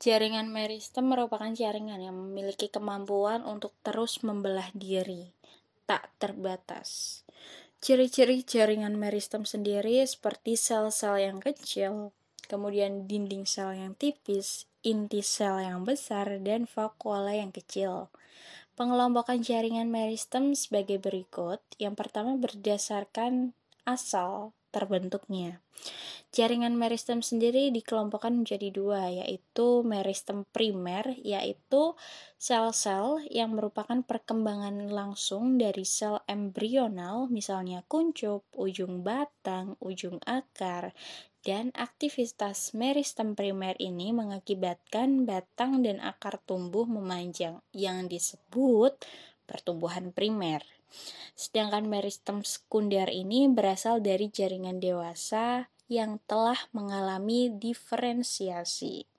Jaringan meristem merupakan jaringan yang memiliki kemampuan untuk terus membelah diri, tak terbatas. Ciri-ciri jaringan meristem sendiri seperti sel-sel yang kecil, kemudian dinding sel yang tipis, inti sel yang besar, dan vakuola yang kecil. Pengelompokan jaringan meristem sebagai berikut. Yang pertama berdasarkan asal terbentuknya. Jaringan meristem sendiri dikelompokkan menjadi dua, yaitu meristem primer, yaitu sel-sel yang merupakan perkembangan langsung dari sel embrional, misalnya kuncup, ujung batang, ujung akar, dan aktivitas meristem primer ini mengakibatkan batang dan akar tumbuh memanjang, yang disebut pertumbuhan primer. Sedangkan meristem sekunder ini berasal dari jaringan dewasa yang telah mengalami diferensiasi.